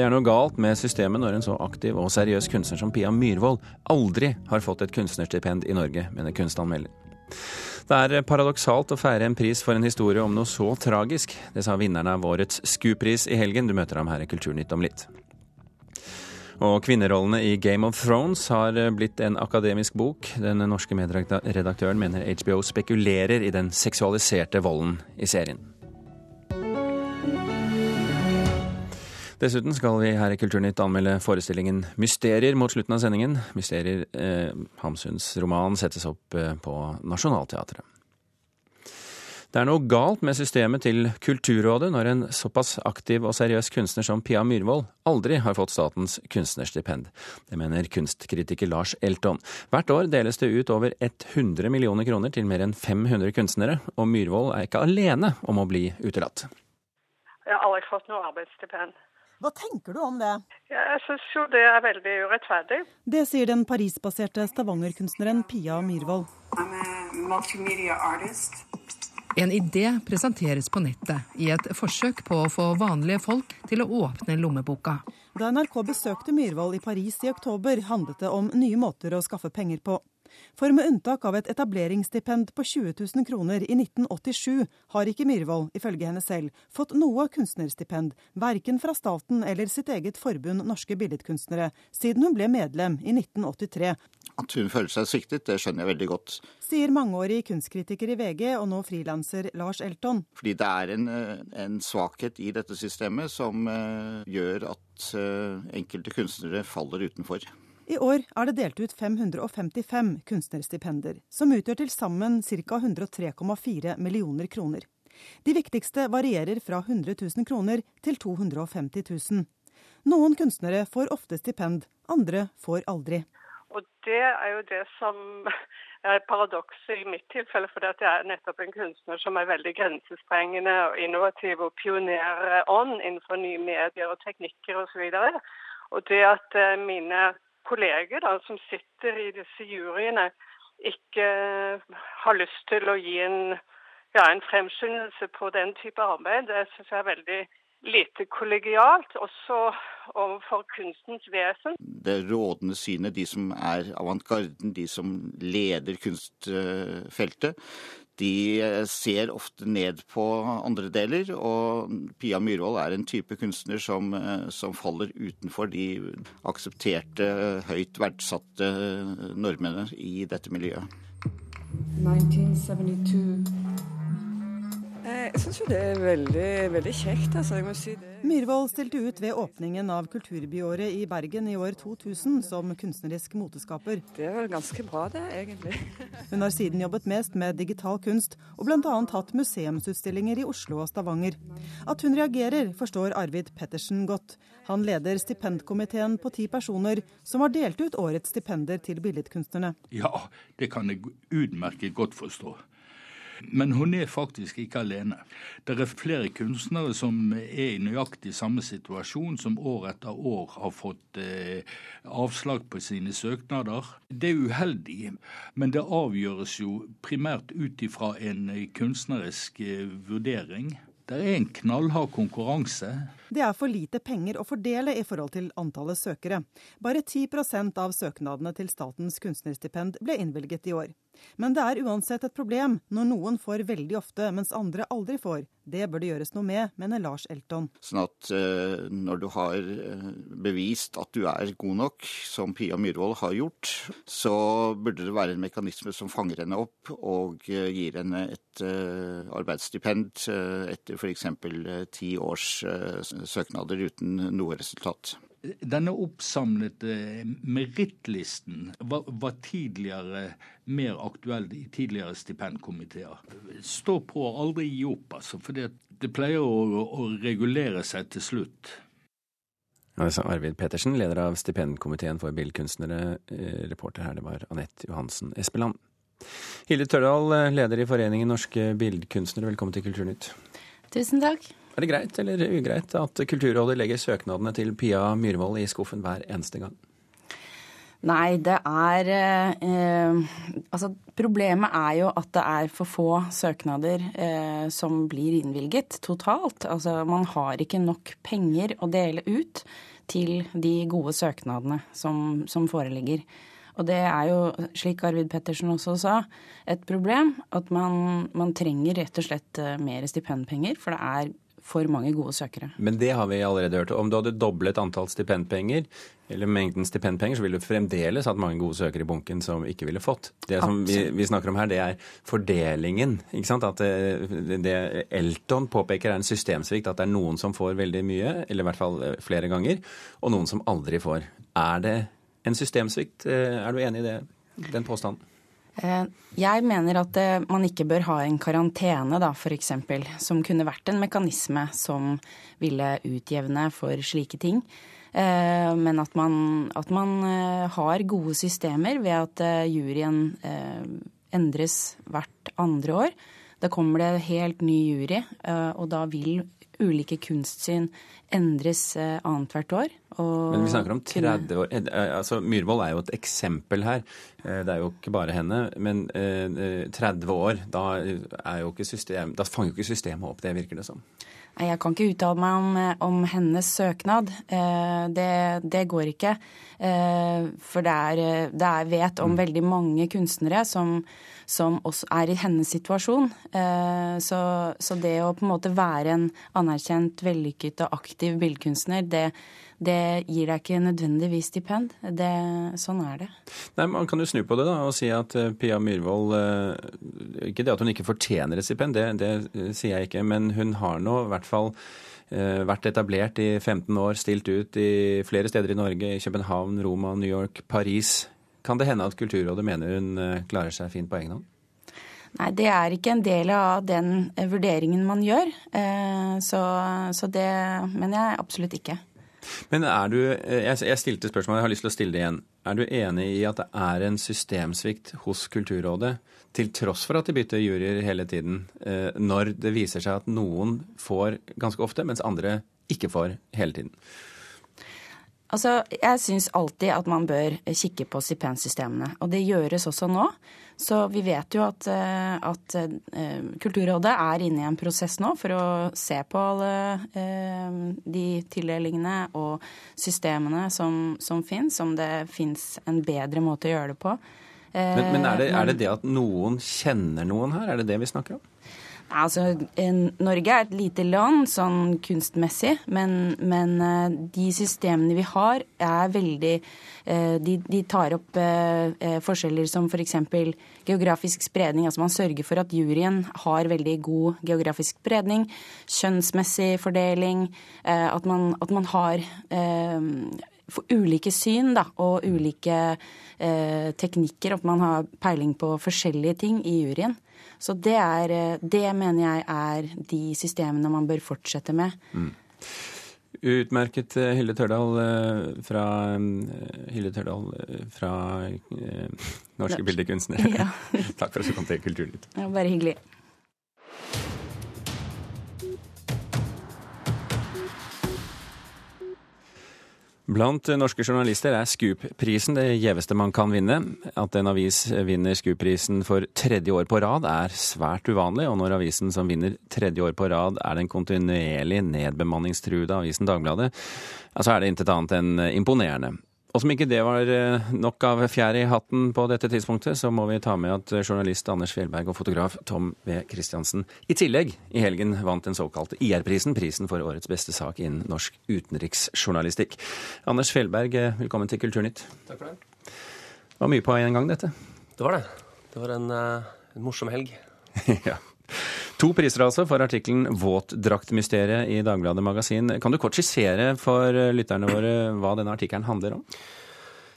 Det er noe galt med systemet når en så aktiv og seriøs kunstner som Pia Myhrvold aldri har fått et kunstnerstipend i Norge, mener kunstanmelder. Det er paradoksalt å feire en pris for en historie om noe så tragisk. Det sa vinneren av årets SKU-pris i helgen. Du møter ham her i Kulturnytt om litt. Og kvinnerollene i Game of Thrones har blitt en akademisk bok. Den norske medredaktøren mener HBO spekulerer i den seksualiserte volden i serien. Dessuten skal vi her i Kulturnytt anmelde forestillingen 'Mysterier' mot slutten av sendingen. Mysterier, eh, Hamsuns roman, settes opp eh, på Nationaltheatret. Det er noe galt med systemet til Kulturrådet når en såpass aktiv og seriøs kunstner som Pia Myhrvold aldri har fått statens kunstnerstipend. Det mener kunstkritiker Lars Elton. Hvert år deles det ut over 100 millioner kroner til mer enn 500 kunstnere, og Myhrvold er ikke alene om å bli utelatt. Jeg har aldri fått noe arbeidsstipend. Hva tenker du om det? Ja, jeg syns jo det er veldig urettferdig. Det sier den Paris-baserte Stavanger-kunstneren Pia Myhrvold. En idé presenteres på nettet i et forsøk på å få vanlige folk til å åpne lommeboka. Da NRK besøkte Myhrvold i Paris i oktober, handlet det om nye måter å skaffe penger på. For med unntak av et etableringsstipend på 20 000 kroner i 1987, har ikke Myhrvold, ifølge henne selv, fått noe kunstnerstipend, verken fra staten eller sitt eget forbund Norske Billedkunstnere, siden hun ble medlem i 1983. At hun føler seg sviktet, det skjønner jeg veldig godt. Sier mangeårig kunstkritiker i VG og nå frilanser Lars Elton. Fordi det er en, eh, en svakhet i dette systemet som uh, gjør at uh, enkelte kunstnere faller utenfor. I år er det delt ut 555 kunstnerstipender, som utgjør til sammen ca. 103,4 millioner kroner. De viktigste varierer fra 100 000 kroner til 250 000. Noen kunstnere får ofte stipend, andre får aldri. Og det er jo det som er paradokset i mitt tilfelle, for jeg er nettopp en kunstner som er veldig grensesprengende og innovativ og pionerånd innenfor nye medier og teknikker osv. Og, så og det at eh, mine kolleger da, som sitter i disse juryene, ikke har lyst til å gi en, ja, en fremskyndelse på den type arbeid. Det syns jeg er veldig lite kollegialt, også overfor kunstens vesen. Det rådende synet, de som er avantgarden, de som leder kunstfeltet, de eh, ser ofte ned på andre deler. Og Pia Myhrvold er en type kunstner som, eh, som faller utenfor de aksepterte, høyt verdsatte normene i dette miljøet. 1972 jeg syns jo det er veldig, veldig kjekt. altså, jeg må si det. Myhrvold stilte ut ved åpningen av Kulturbyåret i Bergen i år 2000 som kunstnerisk moteskaper. Det var ganske bra, det, egentlig. Hun har siden jobbet mest med digital kunst, og bl.a. hatt museumsutstillinger i Oslo og Stavanger. At hun reagerer, forstår Arvid Pettersen godt. Han leder stipendkomiteen på ti personer som har delt ut årets stipender til billedkunstnerne. Ja, det kan jeg utmerket godt forstå. Men hun er faktisk ikke alene. Det er flere kunstnere som er i nøyaktig samme situasjon, som år etter år har fått eh, avslag på sine søknader. Det er uheldig, men det avgjøres jo primært ut ifra en kunstnerisk eh, vurdering. Det er en knallhard konkurranse. Det er for lite penger å fordele i forhold til antallet søkere. Bare 10% av søknadene til statens kunstnerstipend ble innvilget i år. Men det er uansett et problem når noen får veldig ofte, mens andre aldri får. Det bør det gjøres noe med, mener Lars Elton. Sånn at eh, når du har uh, bevist at du er god nok, som Pia Myhrvold har gjort, så burde det være en mekanisme som fanger henne opp og eh, gir henne et arbeidsstipend etter f.eks. ti års søknader uten noe resultat. Denne oppsamlede merittlisten var, var, tidligere mer aktuell i tidligere stipendkomiteer. Stå på og aldri gi opp, altså. For det, det pleier å, å, regulere seg til slutt. Altså Arvid Petersen, leder av stipendkomiteen for billedkunstnere. Eh, reporter her, det var Anette Johansen Espeland. Hilde Tørdal, eh, leder i Foreningen norske billedkunstnere, velkommen til Kulturnytt. Tusen takk. Er det greit eller ugreit at Kulturrådet legger søknadene til Pia Myhrvold i skuffen hver eneste gang? Nei, det er eh, Altså, problemet er jo at det er for få søknader eh, som blir innvilget totalt. Altså, man har ikke nok penger å dele ut til de gode søknadene som, som foreligger. Og det er jo, slik Arvid Pettersen også sa, et problem at man, man trenger rett og slett eh, mer stipendpenger. For det er for mange gode søkere. Men det har vi allerede hørt. Om du hadde doblet antall stipendpenger, eller mengden stipendpenger, så ville du fremdeles hatt mange gode søkere i bunken som ikke ville fått. Det som vi, vi, snakker om her, det er fordelingen. ikke sant? At det, det, Elton påpeker er en systemsvikt. At det er noen som får veldig mye, eller i hvert fall eh, flere ganger, og noen som aldri får. Er det en systemsvikt? Eh, er du enig i det, den påstanden? Eh, jeg mener at eh, man ikke bør ha en karantene, da, f.eks., som kunne vært en mekanisme som ville utjevne for slike ting. Eh, men at man, at man har gode systemer ved at juryen endres hvert andre år. Da kommer det helt ny jury, og da vil ulike kunstsyn endres annethvert år. Men vi snakker om 30 år. Altså, Myhrvold er jo et eksempel her. Eh, det er jo ikke bare henne. Men 30 eh, år, da, system, da fanger jo ikke systemet opp det, virker det som. Nei, Jeg kan ikke uttale meg om, eh, om hennes søknad. Det, det, går ikke. For det er, det er vet om mm. veldig mange kunstnere som, som også er i hennes situasjon. Så, så, det å på en måte være en anerkjent, vellykket og aktiv billedkunstner, det, det gir deg ikke nødvendigvis stipend. Det, sånn er det. Nei, Man kan jo snu på det da, og si at uh, Pia Myhrvold uh, Ikke det at hun ikke fortjener et stipend, det, det sier jeg ikke. Men hun har nå i hvert fall vært etablert i 15 år, stilt ut i flere steder i Norge. I København, Roma, New York, Paris. Kan det hende at Kulturrådet mener hun klarer seg fint på egen hånd? Nei, det er ikke en del av den vurderingen man gjør. Så, så det mener jeg absolutt ikke. Men er du, eh, jeg stilte spørsmålet, jeg har lyst til å stille det igjen. Er du enig i at det er en systemsvikt hos Kulturrådet, til tross for at de bytter juryer hele tiden, eh, når det viser seg at noen får ganske ofte, mens andre ikke får hele tiden? Altså, Jeg syns alltid at man bør kikke på stipendsystemene. Og det gjøres også nå. Så vi vet jo at, eh, at eh, Kulturrådet er inne i en prosess nå for å se på alle eh, de tildelingene og systemene som, som fins, om det fins en bedre måte å gjøre det på. Men, men er, det, er, det, det at noen kjenner noen her, er det det vi snakker om? Altså, Norge er et lite land sånn kunstmessig, men, men eh, de systemene vi har, er veldig eh, de, de tar opp eh, forskjeller som f.eks. For geografisk spredning. Altså man sørger for at juryen har veldig god geografisk spredning. Kjønnsmessig fordeling. At man, at man har for ulike syn da, og ulike teknikker. At man har peiling på forskjellige ting i juryen. Så det, er, eh, det mener jeg er de systemene man bør fortsette med. Mm. Utmerket eh, Hilde Tørdal eh, fra, Hilde Tørdal fra Norske Bildekunstnere. Ja. Takk for at du kom til Kulturnytt. Ja, bare hyggelig. Blant norske journalister er Scoop-prisen det gjeveste man kan vinne. At en avis vinner Scoop-prisen for tredje år på rad er svært uvanlig, og når avisen som vinner tredje år på rad er den kontinuerlig nedbemanningstruede avisen Dagbladet, så er det intet annet enn imponerende. Og som ikke det var eh, nok av fjær i hatten på dette tidspunktet, så må vi ta med at journalist Anders Fjellberg og fotograf Tom V. Christiansen i tillegg i helgen vant den såkalte IR-prisen, prisen for årets beste sak innen norsk utenriksjournalistikk. Anders Fjellberg, eh, velkommen til Kulturnytt. Takk for det. Det var mye på en gang, dette? Det var det. Det var en, eh, en morsom helg. ja. To priser altså for artikkelen 'Våtdraktmysteriet' i Dagbladet Magasin. Kan du kort skissere for lytterne våre hva denne artikkelen handler om?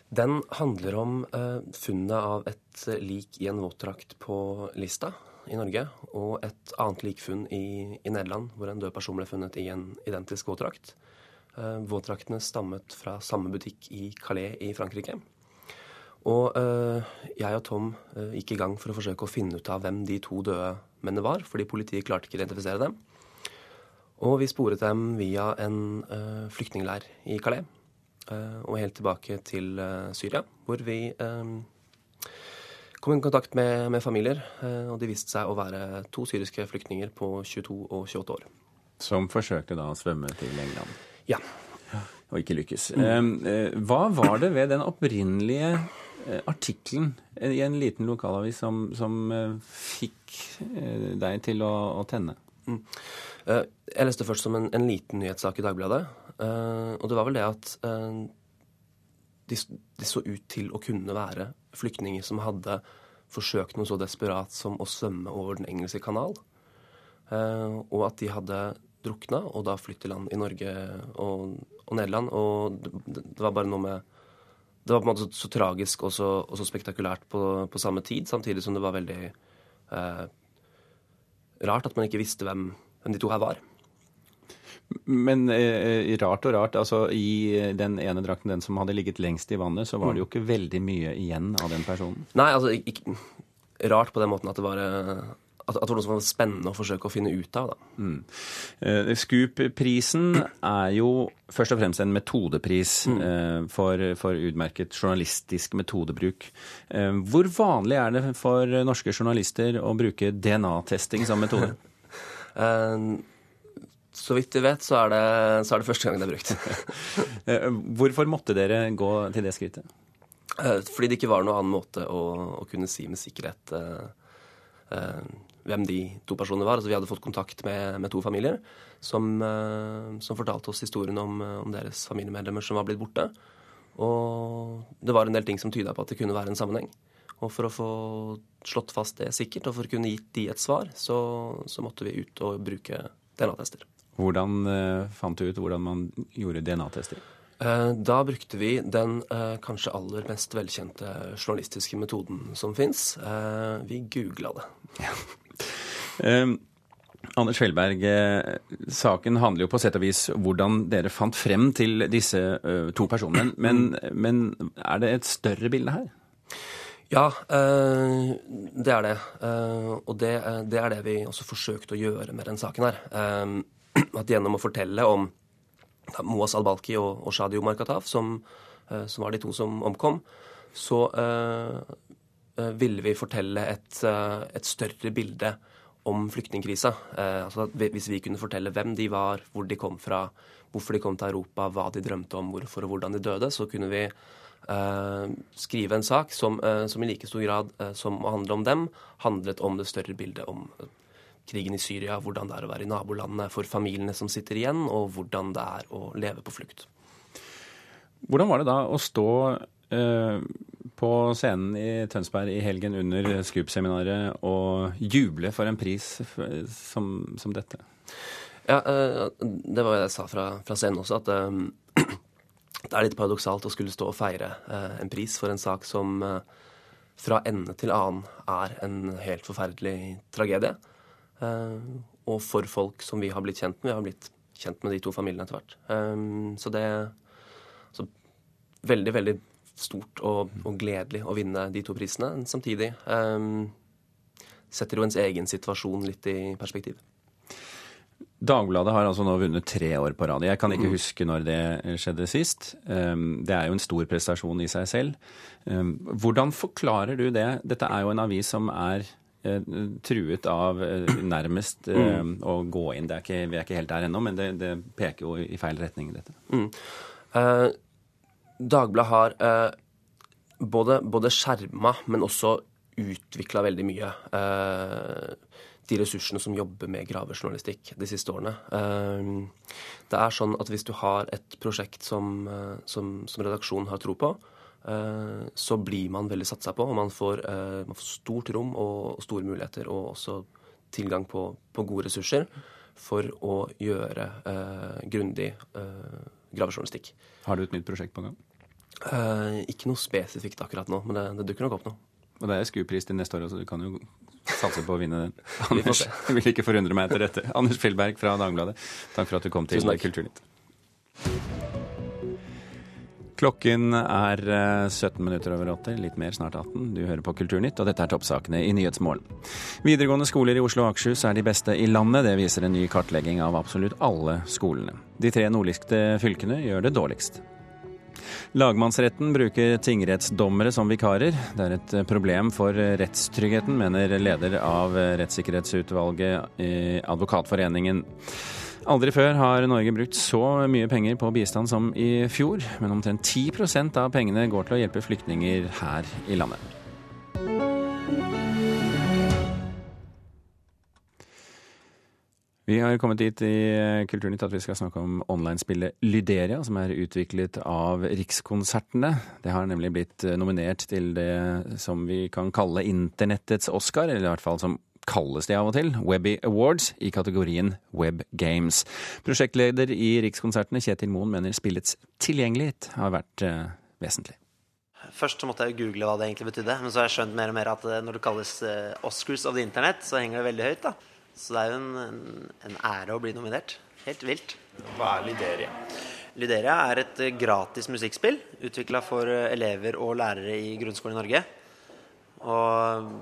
Den handler om uh, funnet av et lik i en våtdrakt på Lista i Norge, og et annet likfunn i, i Nederland, hvor en død person ble funnet i en identisk våtdrakt. Uh, våtdraktene stammet fra samme butikk i Calais i Frankrike. Og uh, jeg og Tom gikk i gang for å forsøke å finne ut av hvem de to døde mennene var, fordi politiet klarte ikke å identifisere dem. Og vi sporet dem via en uh, flyktningleir i Calais. og helt tilbake til Syria, hvor vi kom i kontakt med, med familier. Og de viste seg å være to syriske flyktninger på 22 og 28 år. Som forsøkte da å svømme til England? Ja. Og ikke lykkes. Hva var det ved den opprinnelige artikkelen i en liten lokalavis som, som fikk deg til å, å tenne? Mm. Eh, jeg leste først som en, en liten nyhetssak i Dagbladet. Eh, og det var vel det at eh, de, de, så ut til å kunne være flyktninger som hadde forsøkt noe så desperat som å svømme over Den engelske kanal. Og at de hadde drukna og da flytt til land i Norge og, og Nederland. Og det, det, var bare noe med Det var på en måte så, så tragisk og så, og så spektakulært på, på, samme tid, samtidig som det var veldig eh, rart at man ikke visste hvem, hvem de to her var. Men eh, rart og rart, altså i den ene drakten, den som hadde ligget lengst i vannet, så var det jo ikke veldig mye igjen av den personen? Nei, altså ikke, rart på den måten at det var eh, at, det var spennende å forsøke å finne ut av. Da. Mm. Uh, Scoop-prisen er jo først og fremst en metodepris mm. uh, for, for, utmerket journalistisk metodebruk. Uh, hvor vanlig er det for norske journalister å bruke DNA-testing som metode? Eh, så vidt vi vet, så er, det, så er det første gang det er brukt. Eh, hvorfor måtte dere gå til det skrittet? Eh, fordi det ikke var noen annen måte å, å kunne si med sikkerhet uh, uh, hvem de to personene var. Altså, vi hadde fått kontakt med, med to familier som, uh, som, fortalte oss historien om, om, deres familiemedlemmer som var blitt borte. Og det var en del ting som tyda på at det kunne være en sammenheng. Og for å få slått fast det sikkert, og for å kunne gitt de et svar, så, så måtte vi ut og bruke DNA-tester. Hvordan uh, fant du ut hvordan man gjorde DNA-tester? Uh, da brukte vi den kanskje aller mest velkjente journalistiske metoden som fins. vi googla det. Ja. Anders Fjellberg, saken handler jo på sett og vis hvordan dere fant frem til disse to personene. Men, men er det et større bilde her? Ja, eh, det er det. Eh, og det, eh, det, er det vi også forsøkte å gjøre med den saken her. At gjennom å fortelle om Moas al-Balki og, og Shadi Omar Kataf, som, som, var de to som omkom, så ville vi fortelle et, et større bilde om flyktningkrisa. Altså hvis vi kunne fortelle hvem de var, hvor de kom fra, hvorfor de kom til Europa, hva de drømte om, hvorfor og hvordan de døde, så kunne vi Eh, skrive en sak som, eh, som, i like stor grad eh, som å handle om dem, handlet om det større bildet om krigen i Syria, hvordan det er å være i nabolandene for familiene som sitter igjen, og hvordan det er å leve på flukt. Hvordan var det da å stå eh, på scenen i Tønsberg i helgen under Scoop-seminaret og juble for en pris som, som dette? Ja, eh, det var det jeg sa fra, fra scenen også, at eh, det er litt paradoksalt å skulle stå og feire eh, en pris for en sak som eh, fra ende til annen er en helt forferdelig tragedie. Eh, og for folk som vi har blitt kjent med. Vi har blitt kjent med de to familiene etter hvert. Eh, så det er veldig, veldig stort og, og, gledelig å vinne de to prisene. Samtidig Um, setter jo ens egen situasjon litt i perspektiv. Dagbladet har altså nå vunnet tre år på rad. Jeg kan ikke mm. huske når det skjedde sist. Ehm, det er jo en stor prestasjon i seg selv. Ehm, hvordan forklarer du det? Dette er jo en avis som er eh, truet av eh, nærmest mm. å gå inn. Er ikke, vi er ikke helt der ennå, men det, det, peker jo i feil retning, dette. Mm. Dagbladet har uh, både, både skjerma, men også utvikla veldig mye. Uh, de ressursene som jobber med gravejournalistikk de siste årene. Ehm, det er sånn at hvis du har et prosjekt som, eh, som, som redaksjonen har tro på, eh, så blir man veldig satsa på, og man får, eh, man får, stort rom og store muligheter, og også tilgang på, på gode ressurser for å gjøre uh, grundig uh, gravejournalistikk. Har du et nytt prosjekt på gang? Uh, ikke noe spesifikt akkurat nå, men det, det dukker nok opp noe. Og det er SKU-pris til neste år, så du kan jo satse på å vinne den. Anders, jeg vil ikke forundre meg etter dette. Anders Fjellberg fra Dagbladet, takk for at du kom til Kulturnytt. Klokken er 17 eh, minutter over åtte, litt mer snart 18. Du hører på Kulturnytt, og dette er toppsakene i Nyhetsmorgen. Videregående skoler i Oslo og Akershus er de beste i landet. Det viser en ny kartlegging av absolutt alle skolene. De tre nordligste fylkene gjør det dårligst. Lagmannsretten bruker tingrettsdommere som vikarer. Det er et problem for rettstryggheten, mener leder av rettssikkerhetsutvalget i Advokatforeningen. Aldri før har Norge brukt så mye penger på bistand som i fjor, men omtrent 10% av pengene går til å hjelpe flyktninger her i landet. Vi har kommet dit i Kulturnytt at vi skal snakke om online-spillet Lyderia, som er utviklet av Rikskonsertene. Det har nemlig blitt nominert til det som vi kan kalle internettets Oscar, eller i hvert fall som kalles de av og til, Webby Awards, i kategorien Web Games. Prosjektleder i Rikskonsertene, Kjetil Moen, mener spillets tilgjengelighet har vært eh, vesentlig. Først så måtte jeg google hva det egentlig betydde, men så har jeg skjønt mer og mer at eh, når det kalles eh, Oscars of the Internet, så henger det veldig høyt. da. Så det er jo en, en, en ære å bli nominert. Helt vilt. Hva er Lyderia? Lyderia er et eh, gratis musikkspill utvikla for eh, elever og lærere i grunnskolen i Norge. Og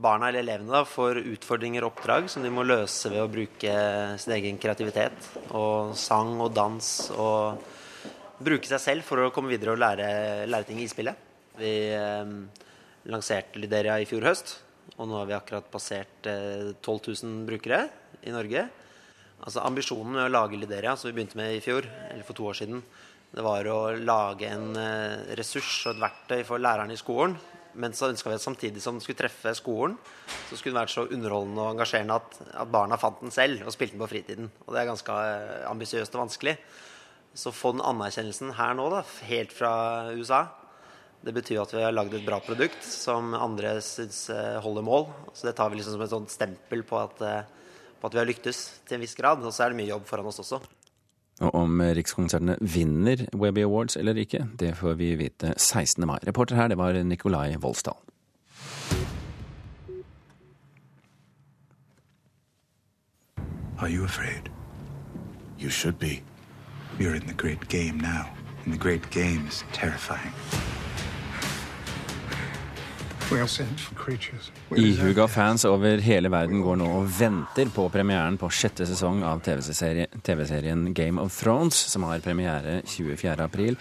barna eller elevene da, får utfordringer og oppdrag som de må løse ved å bruke sin egen kreativitet. Og sang og dans. Og bruke seg selv for å komme videre og lære, lære ting i spillet. Vi eh, lanserte Lyderia i fjor høst. Og nå har vi akkurat passert eh, 12 000 brukere i Norge. Altså Ambisjonen med å lage Lideria, som vi begynte med i fjor, eller for to år siden, det var å lage en eh, ressurs og et verktøy for lærerne i skolen. Men så ønska vi at samtidig som den skulle treffe skolen, så skulle den vært så underholdende og engasjerende at, at barna fant den selv og spilte den på fritiden. Og det er ganske eh, ambisiøst og vanskelig. Så få den anerkjennelsen her nå, da, helt fra USA, det betyr at vi har lagd et bra produkt som andre syns holder mål. Så det tar vi liksom som et sånt stempel på at, på at vi har lyktes til en viss grad. Og så er det mye jobb foran oss også. Og om Rikskonsertene vinner Webby Awards eller ikke, det får vi vite 16. mai. Reporter her, det var Nikolai Voldsdal. Are you afraid? You should be. You're in the great game now, and the great game is terrifying. Ihuga fans over hele verden går nå og venter på premieren på sjette sesong av TV-serien Game of Thrones, som har premiere 24.4.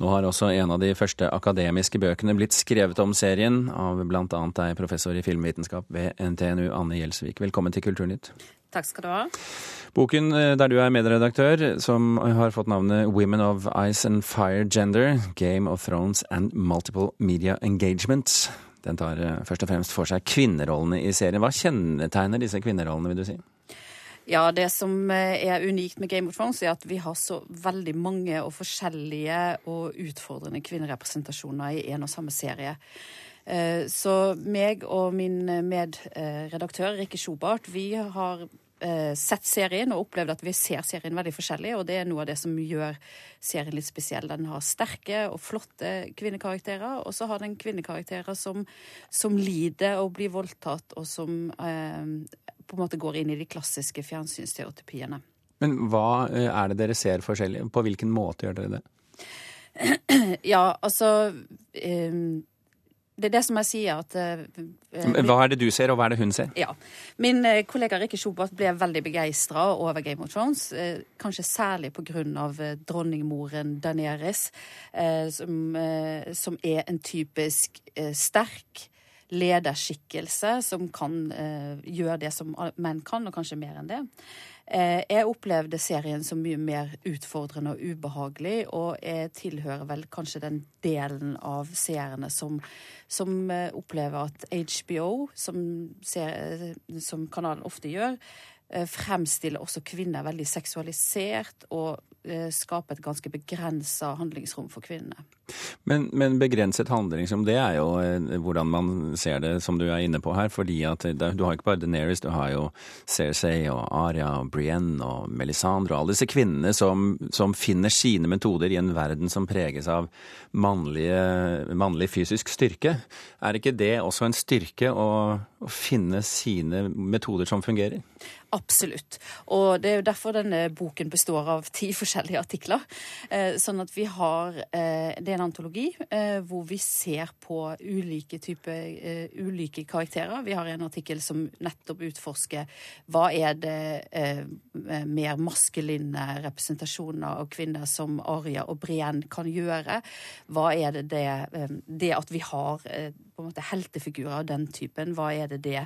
Nå har også en av de første akademiske bøkene blitt skrevet om serien, av bl.a. deg, professor i filmvitenskap ved NTNU, Anne Gjelsvik. Velkommen til Kulturnytt. Takk skal du ha. Boken der du er medredaktør, som har fått navnet Women of Ice and Fire Gender, Game of Thrones and Multiple Media Engagements. Den tar først og fremst for seg kvinnerollene i serien. Hva kjennetegner disse kvinnerollene, vil du si? Ja, Det som er unikt med Game of Thrones, er at vi har så veldig mange og forskjellige og utfordrende kvinnerepresentasjoner i en og samme serie. Så meg og min medredaktør Rikke Schobart, vi har sett serien og opplevd at vi ser serien veldig forskjellig, og det er noe av det som gjør serien litt spesiell. Den har sterke og flotte kvinnekarakterer, og så har den kvinnekarakterer som, som lider og blir voldtatt, og som eh, på en måte går inn i de klassiske fjernsynsstereotypiene. Men hva er det dere ser forskjellig? På hvilken måte gjør dere det? Ja, altså eh, det er det som jeg sier at uh, Hva er det du ser, og hva er det hun ser? Ja. Min uh, kollega Rikke Schobart ble veldig begeistra over Game of Thrones. Uh, kanskje særlig pga. Uh, dronningmoren Daenerys, som, som, er en typisk sterk lederskikkelse som kan gjøre det som menn kan, og kanskje mer enn det. Jeg opplevde serien som mye mer utfordrende og ubehagelig, og jeg tilhører vel kanskje den delen av seerne som, som opplever at HBO, som, ser, som kanalen ofte gjør, fremstiller også kvinner veldig seksualisert og skaper et ganske begrensa handlingsrom for kvinnene. Men, men, begrenset handlingsrom, det er jo hvordan man ser det, som du er inne på her. fordi at du har ikke bare Deneris, du har jo Cersei og Aria og Brienne og Melisandre og alle disse kvinnene som, som, finner sine metoder i en verden som preges av mannlige, mannlig fysisk styrke. Er ikke det også en styrke å, å finne sine metoder som fungerer? Absolutt. Og det er jo derfor denne boken består av ti forskjellige artikler. Sånn at vi har Det er en antologi eh, hvor vi ser på ulike typer eh, ulike karakterer. Vi har en artikkel som nettopp utforsker hva er det eh, mer maskuline representasjoner av kvinner som Aria og Brienne kan gjøre. Hva er det det, eh, det at vi har eh, på en måte heltefigurer av den typen, hva er det det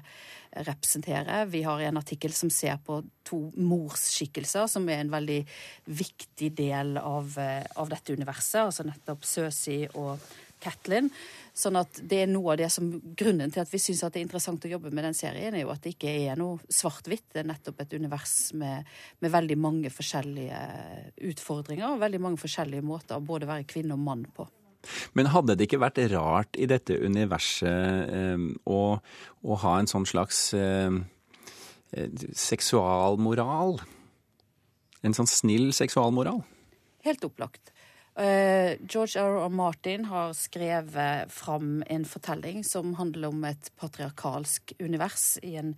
representerer? Vi har en artikkel som ser på to morsskikkelser, som er en veldig viktig del av, eh, av dette universet, altså nettopp Søsi og Catlin. Sånn at det er noe av det som Grunnen til at vi syns det er interessant å jobbe med den serien, er jo at det ikke er noe svart-hvitt. Det er nettopp et univers med, med, veldig mange forskjellige utfordringer og veldig mange forskjellige måter å både være kvinne og mann på. Men hadde det ikke vært rart i dette universet eh, å, å, ha en sånn slags eh, eh, seksualmoral? En sånn snill seksualmoral? Helt opplagt. Uh, George R. R. Martin har skrevet fram en fortelling som handler om et patriarkalsk univers i, en,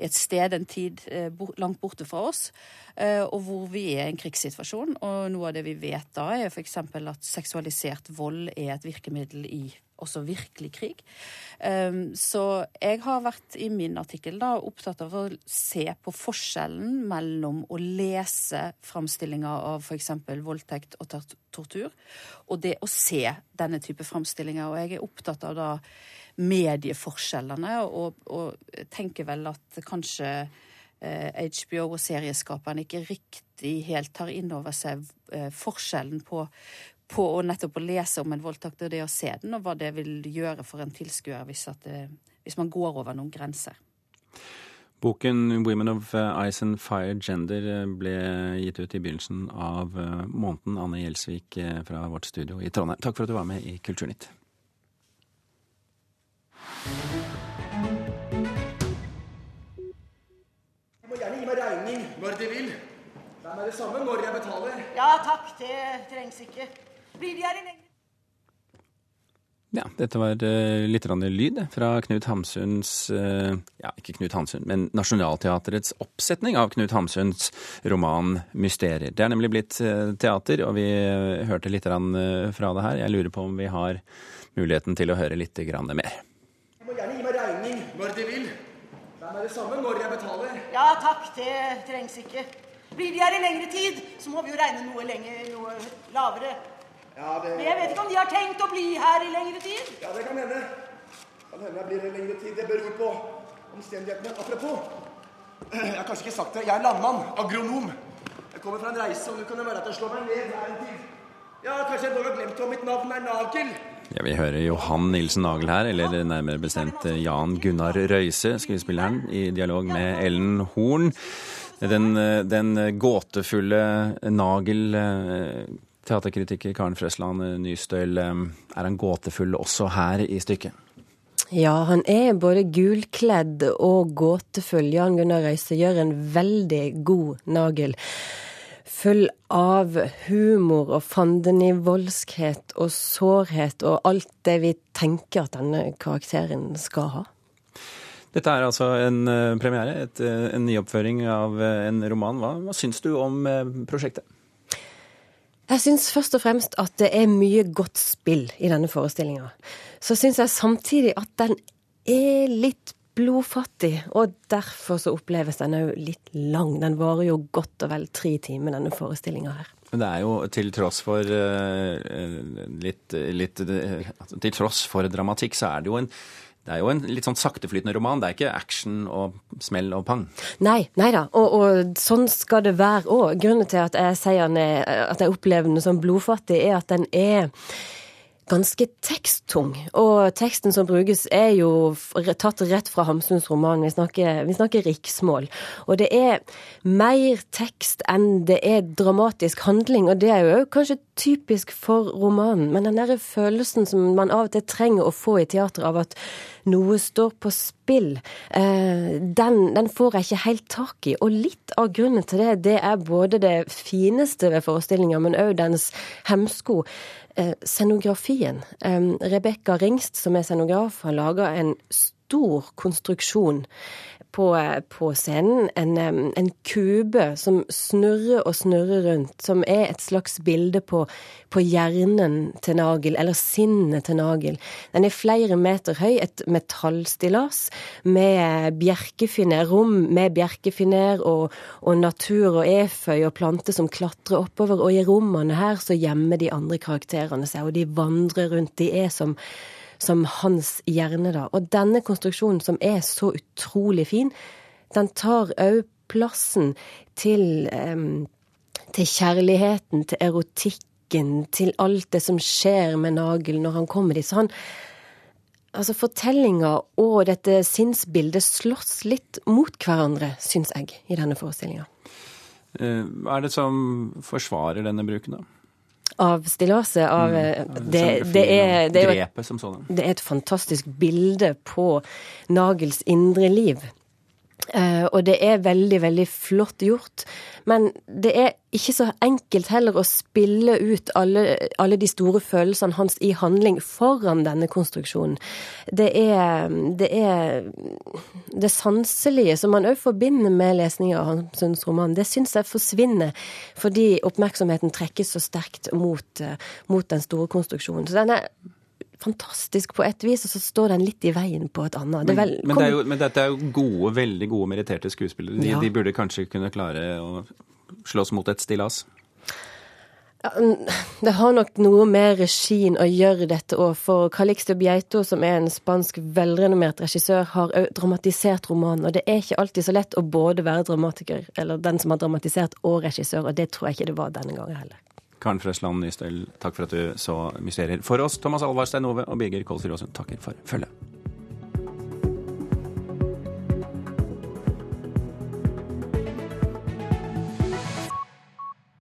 i et sted, en tid, uh, langt borte fra oss. Eh, og hvor vi er i en krigssituasjon. Og noe av det vi vet da, er f.eks. at seksualisert vold er et virkemiddel i også virkelig krig. Ehm, så jeg har vært i min artikkel da opptatt av å se på forskjellen mellom å lese framstillinger av f.eks. voldtekt og tortur, og det å se denne type framstillinger. Og jeg er opptatt av da medieforskjellene, og, og tenker vel at kanskje HBO eh, og serieskaperne ikke riktig helt tar inn over seg eh, forskjellen på, på å nettopp å lese om en voldtekt og det å se den, og hva det vil gjøre for en tilskuer hvis, hvis man går over noen grenser. Boken 'Women of Ice and Fire Gender' ble gitt ut i begynnelsen av måneden. Anne Gjelsvik fra vårt studio i Trondheim, takk for at du var med i Kulturnytt. Du må gjerne gi meg regning når de vil. Det er meg det samme når jeg betaler. Ja takk, det trengs ikke. Blir de her i lengre ja, dette var uh, litt lyd fra Knut Hamsuns uh, Ja, ikke Knut Hamsun, men Nationaltheatrets oppsetning av Knut Hamsuns roman 'Mysterier'. Det er nemlig blitt teater, og vi hørte litt fra det her. Jeg lurer på om vi har muligheten til å høre litt mer. Du må gjerne gi meg regning når de vil. Det er det samme når jeg betaler. Ja takk, det trengs ikke. Blir de her i lengre tid, så må vi jo regne noe lenger, noe lavere. Ja, det... Men jeg vet ikke om de har tenkt å bli her i lengre tid? Ja, det kan hende. Kan hende jeg blir her i lengre tid. Det beror på omstendighetene. Apropos, jeg har kanskje ikke sagt det. Jeg er landmann. Agronom. Jeg kommer fra en reise, og nå kan det være at jeg slår meg ned her en tid. Ja, kanskje jeg dog har glemt om mitt navn er Nagel. Ja, Vi hører Johan Nilsen Nagel her, eller nærmere bestemt Jan Gunnar Røise, skuespilleren, i dialog med Ellen Horn. Den, den gåtefulle Nagel, teaterkritiker Karen Frøsland Nystøyl, er han gåtefull også her i stykket? Ja, han er både gulkledd og gåtefull. Jan Gunnar Røise gjør en veldig god Nagel full av humor og fandenivoldskhet og sårhet og alt det vi tenker at denne karakteren skal ha. Dette er altså en eh, premiere, et, eh, en nyoppføring av eh, en roman. Hva, hva syns du om prosjektet? Jeg syns først og fremst at det er mye godt spill i denne forestillinga. Så syns jeg samtidig at den er litt blodfattig, og derfor så oppleves den òg litt lang. Den varer jo godt og vel tre timer, denne forestillinga her. Men det er jo til tross for uh, litt, litt uh, Til tross for dramatikk, så er det jo en det er jo en litt sånn sakteflytende roman. Det er ikke action og smell og pang. Nei, nei da. Og, og sånn skal det være òg. Grunnen til at jeg sier at jeg opplever den som blodfattig, er at den er ganske teksttung. Og teksten som brukes er jo tatt rett fra Hamsuns roman. Vi snakker, vi snakker riksmål. Og det er mer tekst enn det er dramatisk handling. Og det er jo kanskje typisk for romanen. Men den derre følelsen som man av og til trenger å få i teater av at noe står på spill, eh, den, den, får jeg ikke helt tak i. Og litt av grunnen til det, det er både det fineste ved forestillinga, men òg dens hemsko. Eh, scenografien. Rebekka Ringst, som er scenograf, har laga en stor konstruksjon på, på scenen. En, en, kube som snurrer og snurrer rundt, som er et slags bilde på, på hjernen til Nagel, eller sinnet til Nagel. Den er flere meter høy, et metallstillas med bjerkefiner, rom med bjerkefiner og, og natur og eføy og planter som klatrer oppover. Og i rommene her så gjemmer de andre karakterene seg, og de vandrer rundt. De er som som hans hjerne, da. Og denne konstruksjonen, som er så utrolig fin, den tar òg plassen til, til kjærligheten, til erotikken, til alt det som skjer med Nagel når han kommer dit. Så han Altså, fortellinga og dette sinnsbildet slåss litt mot hverandre, syns jeg, i denne forestillinga. Eh, er det som forsvarer denne bruken, da? Av stillaset. Av, mm. Det, det, er, det, er det, er, et fantastisk bilde på Nagels indre liv. Uh, og det er veldig, veldig flott gjort. Men det er ikke så enkelt heller å spille ut alle, alle de store følelsene hans i handling foran denne konstruksjonen. Det er det, er, det sanselige som man òg forbinder med lesning av Hamsuns roman, det syns jeg forsvinner fordi oppmerksomheten trekkes så sterkt mot, uh, mot den store konstruksjonen. Så den er fantastisk på et vis, og så står den litt i veien på et annet. Det vel, men, det jo, men, dette er jo gode, veldig gode meritterte skuespillere. De, ja. de, burde kanskje kunne klare å slåss mot et stillas? Ja, det har nok noe med regien å gjøre dette òg, for Calixto Bieito, som er en spansk velrenommert regissør, har òg dramatisert romanen. Og det er ikke alltid så lett å både være dramatiker, eller den som har dramatisert, og regissør, og det tror jeg ikke det var denne gangen heller. Karen Frøsland Nystøl, takk for at du så Mysterier for oss. Thomas Alvar Stein Ove og Birger Kolsrud Aasund takker for følget.